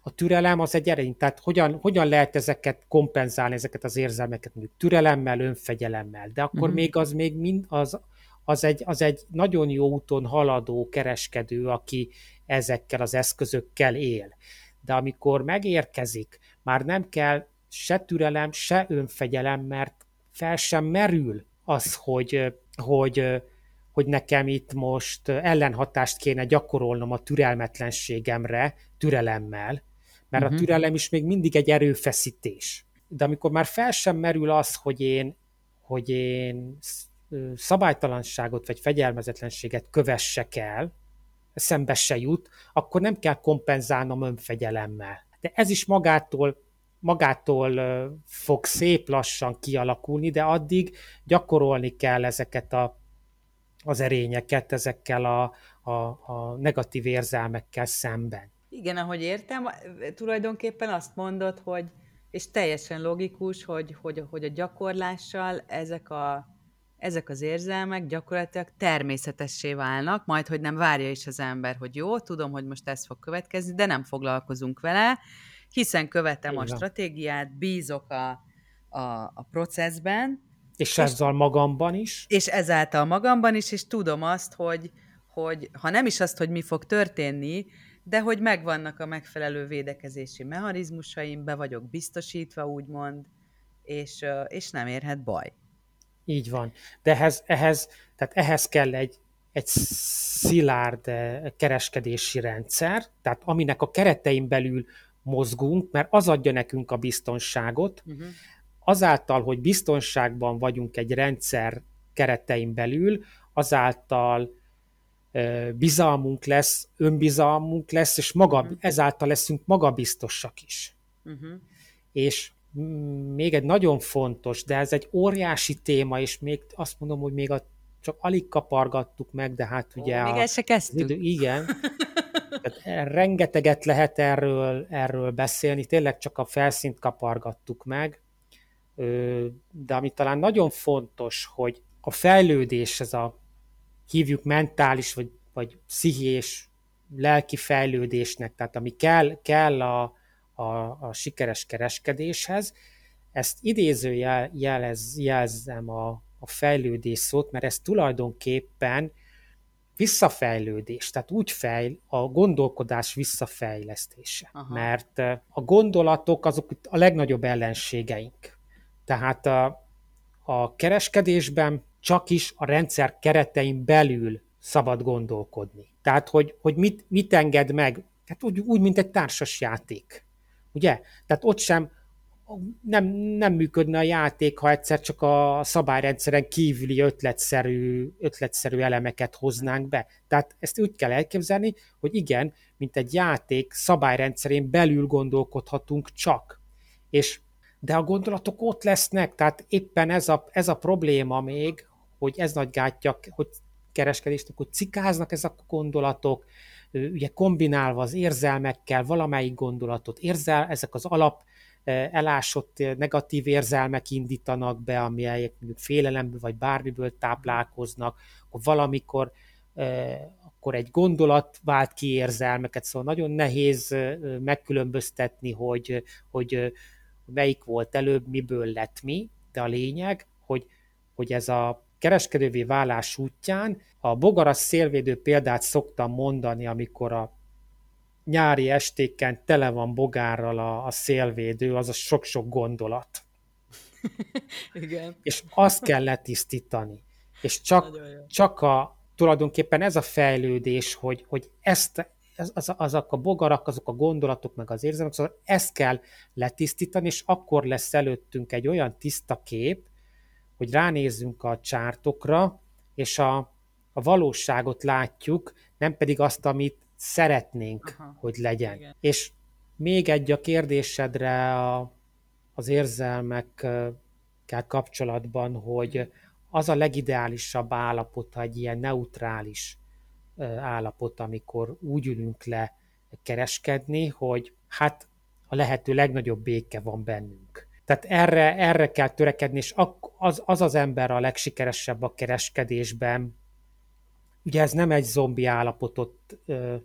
a türelem az egy erény, tehát hogyan, hogyan lehet ezeket kompenzálni, ezeket az érzelmeket, mondjuk türelemmel, önfegyelemmel, de akkor uh-huh. még az még mind, az, az, egy, az egy nagyon jó úton haladó kereskedő, aki ezekkel az eszközökkel él. De amikor megérkezik, már nem kell se türelem, se önfegyelem, mert fel sem merül az, hogy, hogy, hogy nekem itt most ellenhatást kéne gyakorolnom a türelmetlenségemre, türelemmel, mert uh-huh. a mhm. türelem is még mindig egy erőfeszítés. De amikor már fel sem merül az, hogy én, hogy én szabálytalanságot vagy fegyelmezetlenséget kövessek el, szembe se jut, akkor nem kell kompenzálnom önfegyelemmel. De ez is magától magától fog szép lassan kialakulni, de addig gyakorolni kell ezeket a, az erényeket, ezekkel a, a, a negatív érzelmekkel szemben. Igen, ahogy értem, tulajdonképpen azt mondod, hogy, és teljesen logikus, hogy, hogy, hogy a gyakorlással ezek, a, ezek az érzelmek gyakorlatilag természetessé válnak, majd hogy nem várja is az ember, hogy jó, tudom, hogy most ez fog következni, de nem foglalkozunk vele, hiszen követem Igen. a stratégiát, bízok a, a, a processben. És, és ezzel magamban is. És ezáltal magamban is, és tudom azt, hogy, hogy ha nem is azt, hogy mi fog történni, de hogy megvannak a megfelelő védekezési mechanizmusaim, be vagyok biztosítva, úgymond, és, és nem érhet baj. Így van. De ehhez, ehhez, tehát ehhez kell egy egy szilárd kereskedési rendszer, tehát aminek a keretein belül mozgunk, mert az adja nekünk a biztonságot, uh-huh. azáltal, hogy biztonságban vagyunk egy rendszer keretein belül, azáltal bizalmunk lesz, önbizalmunk lesz, és maga, uh-huh. ezáltal leszünk magabiztosak is. Uh-huh. És még egy nagyon fontos, de ez egy óriási téma, és még azt mondom, hogy még a, csak alig kapargattuk meg, de hát ugye... Ó, a, még el se kezdtük. Idő, igen. <laughs> Tehát rengeteget lehet erről, erről beszélni, tényleg csak a felszínt kapargattuk meg, de ami talán nagyon fontos, hogy a fejlődés, ez a hívjuk mentális, vagy, vagy pszichés, lelki fejlődésnek, tehát ami kell, kell a, a, a sikeres kereskedéshez, ezt idéző jel, jelez, jelzem a, a fejlődés szót, mert ez tulajdonképpen visszafejlődés, tehát úgy fejl, a gondolkodás visszafejlesztése. Aha. Mert a gondolatok azok a legnagyobb ellenségeink. Tehát a, a kereskedésben csak is a rendszer keretein belül szabad gondolkodni. Tehát, hogy, hogy mit, mit enged meg, tehát úgy, úgy, mint egy társas játék. Ugye? Tehát ott sem nem, nem működne a játék, ha egyszer csak a szabályrendszeren kívüli ötletszerű, ötletszerű elemeket hoznánk be. Tehát ezt úgy kell elképzelni, hogy igen, mint egy játék szabályrendszerén belül gondolkodhatunk csak. És de a gondolatok ott lesznek, tehát éppen ez a, ez a probléma még, hogy ez nagy gátja, hogy kereskedésnek, hogy cikáznak ezek a gondolatok, ugye kombinálva az érzelmekkel valamelyik gondolatot érzel, ezek az alap elásott negatív érzelmek indítanak be, amelyek mondjuk félelemből vagy bármiből táplálkoznak, akkor valamikor akkor egy gondolat vált ki érzelmeket, szóval nagyon nehéz megkülönböztetni, hogy, hogy melyik volt előbb, miből lett mi, de a lényeg, hogy, hogy ez a kereskedővé válás útján a bogaras szélvédő példát szoktam mondani, amikor a nyári estéken tele van bogárral a, a szélvédő, az a sok-sok gondolat. <laughs> Igen. És azt kell letisztítani. És csak, csak a, tulajdonképpen ez a fejlődés, hogy, hogy ezt, az, az, azok a bogarak, azok a gondolatok, meg az érzelmek, szóval ezt kell letisztítani, és akkor lesz előttünk egy olyan tiszta kép, hogy ránézzünk a csártokra, és a, a valóságot látjuk, nem pedig azt, amit szeretnénk, Aha. hogy legyen. Igen. És még egy a kérdésedre a, az érzelmekkel kapcsolatban, hogy az a legideálisabb állapot, egy ilyen neutrális állapot, amikor úgy ülünk le kereskedni, hogy hát a lehető legnagyobb béke van bennünk. Tehát erre, erre kell törekedni, és az, az az ember a legsikeresebb a kereskedésben, ugye ez nem egy zombi állapotot ö,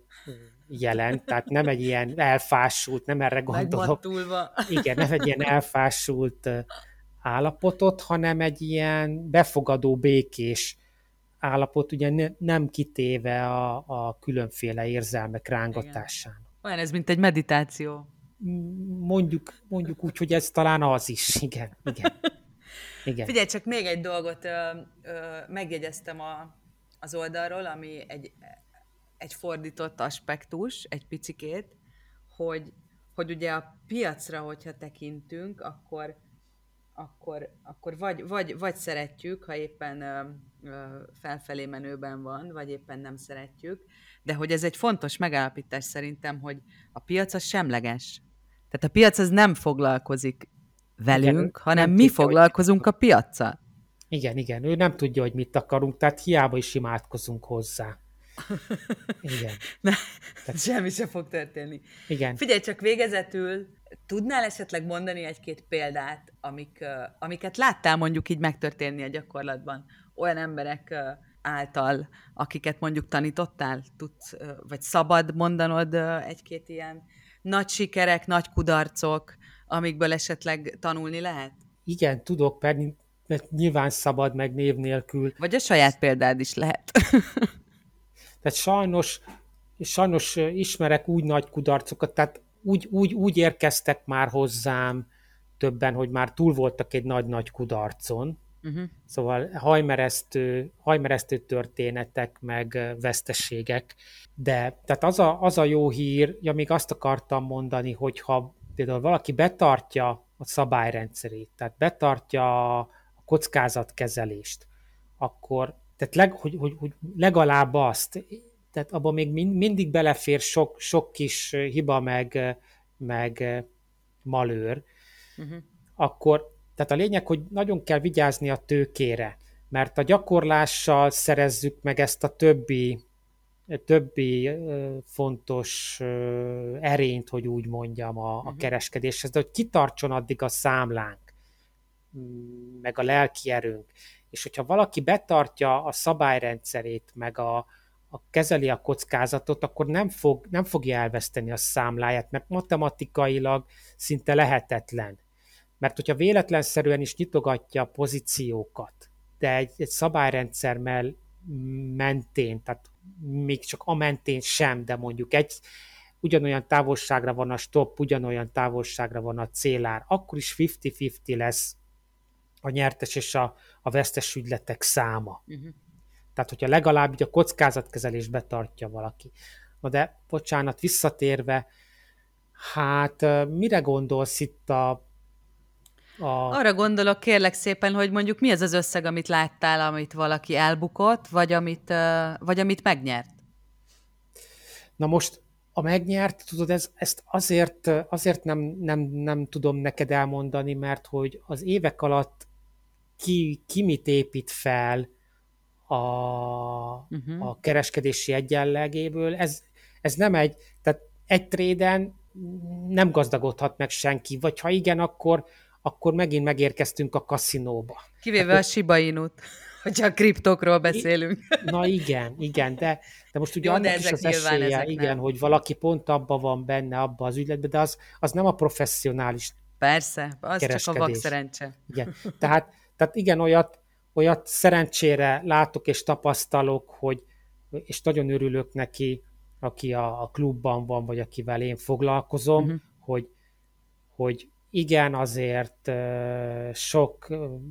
jelent, tehát nem egy ilyen elfásult, nem erre gondolok. Igen, nem egy ilyen elfásult állapotot, hanem egy ilyen befogadó, békés állapot, ugye ne, nem kitéve a, a különféle érzelmek rángatásának. Olyan ez, mint egy meditáció. Mondjuk, mondjuk úgy, hogy ez talán az is, igen. igen. igen. Figyelj, csak még egy dolgot ö, ö, megjegyeztem a, az oldalról, ami egy, egy fordított aspektus, egy picikét, hogy, hogy ugye a piacra, hogyha tekintünk, akkor, akkor, akkor vagy, vagy, vagy szeretjük, ha éppen ö, ö, felfelé menőben van, vagy éppen nem szeretjük, de hogy ez egy fontos megállapítás szerintem, hogy a piac az semleges. Tehát a piac az nem foglalkozik velünk, Igen, hanem mi foglalkozunk a piaccal. Igen, igen, ő nem tudja, hogy mit akarunk, tehát hiába is imádkozunk hozzá. <laughs> Igen. Ne, tehát... Semmi sem fog történni. Igen. Figyelj, csak végezetül tudnál esetleg mondani egy-két példát, amik, amiket láttál mondjuk így megtörténni a gyakorlatban olyan emberek által, akiket mondjuk tanítottál? Tudsz, vagy szabad mondanod egy-két ilyen nagy sikerek, nagy kudarcok, amikből esetleg tanulni lehet? Igen, tudok, mert nyilván szabad meg név nélkül. Vagy a saját példád is lehet. <laughs> tehát sajnos, sajnos ismerek úgy nagy kudarcokat, tehát úgy, úgy, úgy érkeztek már hozzám többen, hogy már túl voltak egy nagy-nagy kudarcon, Uh-huh. Szóval hajmeresztő, hajmeresztő történetek, meg veszteségek. De tehát az a, az a jó hír, ja még azt akartam mondani, hogy ha például valaki betartja a szabályrendszerét, tehát betartja a kockázatkezelést, akkor tehát leg, hogy, hogy, hogy legalább azt, tehát abban még mind, mindig belefér sok, sok kis hiba, meg, meg malőr, uh-huh. akkor tehát a lényeg, hogy nagyon kell vigyázni a tőkére, mert a gyakorlással szerezzük meg ezt a többi, többi fontos erényt, hogy úgy mondjam, a, a uh-huh. kereskedéshez, de hogy kitartson addig a számlánk, meg a lelki erőnk. És hogyha valaki betartja a szabályrendszerét, meg a, a kezeli a kockázatot, akkor nem, fog, nem fogja elveszteni a számláját, mert matematikailag szinte lehetetlen mert hogyha véletlenszerűen is nyitogatja a pozíciókat, de egy, egy szabályrendszer mentén, tehát még csak a mentén sem, de mondjuk egy, ugyanolyan távolságra van a stop, ugyanolyan távolságra van a célár, akkor is 50-50 lesz a nyertes és a, a vesztes ügyletek száma. Uh-huh. Tehát, hogyha legalább így a kockázatkezelésbe tartja valaki. Na de, bocsánat, visszatérve, hát mire gondolsz itt a a... Arra gondolok kérlek szépen, hogy mondjuk mi az az összeg, amit láttál, amit valaki elbukott, vagy amit, vagy amit megnyert? Na most a megnyert, tudod, ez, ezt azért, azért nem, nem, nem tudom neked elmondani, mert hogy az évek alatt ki, ki mit épít fel a, uh-huh. a kereskedési egyenlegéből, ez, ez nem egy, tehát egy tréden nem gazdagodhat meg senki, vagy ha igen, akkor, akkor megint megérkeztünk a kaszinóba. Kivéve hát, a Shiba Inu-t, <laughs> hogyha a kriptokról beszélünk. <laughs> Na igen, igen, de, de most ugye Jó, annak is az esélye, igen, nem. hogy valaki pont abban van benne, abban az ügyletben, de az, az nem a professzionális Persze, az csak a vak szerencse. Igen, tehát, tehát igen, olyat, olyat szerencsére látok és tapasztalok, hogy, és nagyon örülök neki, aki a, a klubban van, vagy akivel én foglalkozom, uh-huh. hogy, hogy igen, azért sok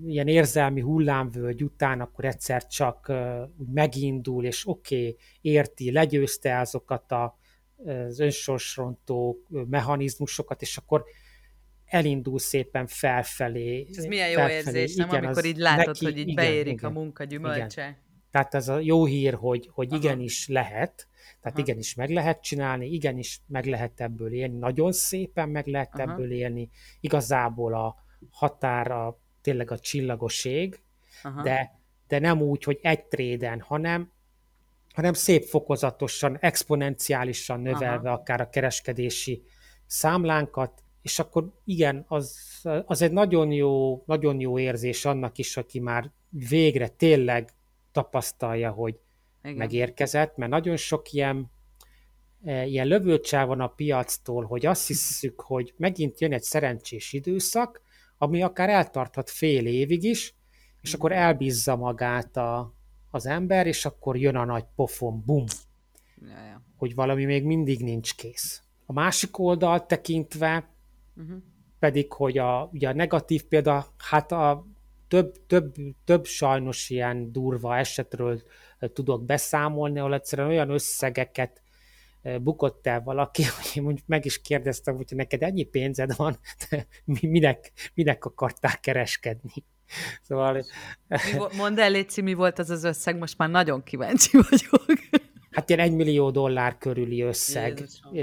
ilyen érzelmi hullámvölgy után akkor egyszer csak úgy megindul, és oké, okay, érti, legyőzte azokat a, az önsorsrontó mechanizmusokat, és akkor elindul szépen felfelé. Ez milyen jó felfelé. érzés, nem? Igen, Amikor így látod, neki, hogy így igen, beérik igen, a munka gyümölcse. Igen. Tehát ez a jó hír, hogy, hogy igenis lehet, tehát Aha. igenis meg lehet csinálni, igenis meg lehet ebből élni, nagyon szépen meg lehet Aha. ebből élni. Igazából a határa tényleg a csillagoség, de, de nem úgy, hogy egy tréden, hanem, hanem szép fokozatosan, exponenciálisan növelve Aha. akár a kereskedési számlánkat, és akkor igen, az, az egy nagyon jó, nagyon jó érzés annak is, aki már végre tényleg tapasztalja, hogy igen. megérkezett, mert nagyon sok ilyen, e, ilyen lövőcsá van a piactól, hogy azt hiszük, hogy megint jön egy szerencsés időszak, ami akár eltarthat fél évig is, és akkor elbízza magát a, az ember, és akkor jön a nagy pofon, bum, ja. hogy valami még mindig nincs kész. A másik oldal tekintve uh-huh. pedig, hogy a, ugye a negatív példa, hát a több, több, több sajnos ilyen durva esetről tudok beszámolni, ahol egyszerűen olyan összegeket bukott el valaki, <laughs> hogy én mondjuk meg is kérdeztem, hogy neked ennyi pénzed van, <laughs> de minek, minek akartál kereskedni. <laughs> Szóval... Mondd el, Léci, mi volt az az összeg, most már nagyon kíváncsi vagyok. Hát ilyen egy millió dollár körüli összeg. Jézusom,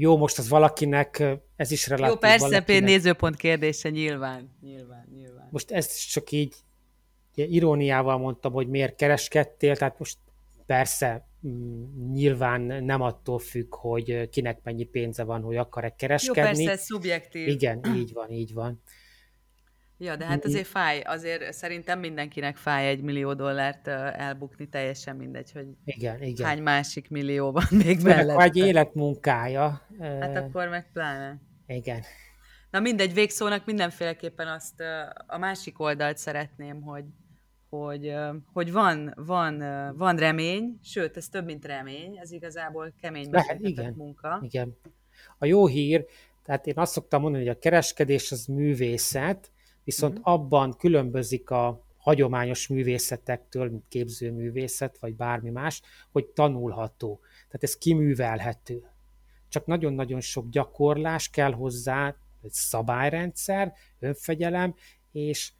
jó, most az valakinek, ez is relatív. Jó, persze, valakinek... nézőpont kérdése, nyilván, nyilván, nyilván. Most ezt csak így iróniával mondtam, hogy miért kereskedtél, tehát most persze mm, nyilván nem attól függ, hogy kinek mennyi pénze van, hogy akar-e kereskedni. Jó, persze, ez szubjektív. Igen, így van, így van. Ja, de hát azért fáj, azért szerintem mindenkinek fáj egy millió dollárt elbukni, teljesen mindegy, hogy igen, igen. hány másik millió van még mellett. Vagy életmunkája. Hát akkor meg pláne. Igen. Na mindegy, végszónak mindenféleképpen azt a másik oldalt szeretném, hogy, hogy, hogy van, van, van remény, sőt, ez több, mint remény, ez igazából kemény Lehet, igen, munka. Igen. A jó hír, tehát én azt szoktam mondani, hogy a kereskedés az művészet, Viszont uh-huh. abban különbözik a hagyományos művészetektől, mint képzőművészet, vagy bármi más, hogy tanulható. Tehát ez kiművelhető. Csak nagyon-nagyon sok gyakorlás kell hozzá, egy szabályrendszer, önfegyelem, és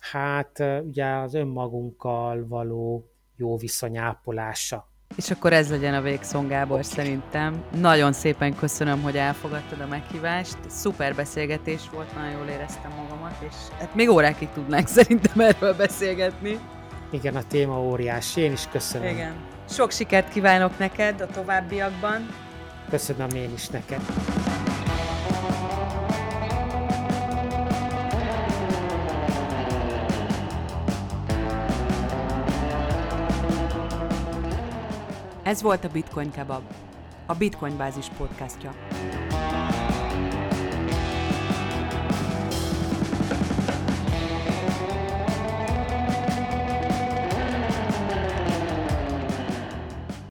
hát ugye az önmagunkkal való jó viszonyápolása. És akkor ez legyen a végszón, Gábor, szerintem. Nagyon szépen köszönöm, hogy elfogadtad a meghívást. Szuper beszélgetés volt, nagyon jól éreztem magamat, és hát még órákig tudnánk <laughs> szerintem erről beszélgetni. Igen, a téma óriási, én is köszönöm. Igen. Sok sikert kívánok neked a továbbiakban. Köszönöm én is neked. Ez volt a Bitcoin Kebab, a Bitcoin Bázis podcastja.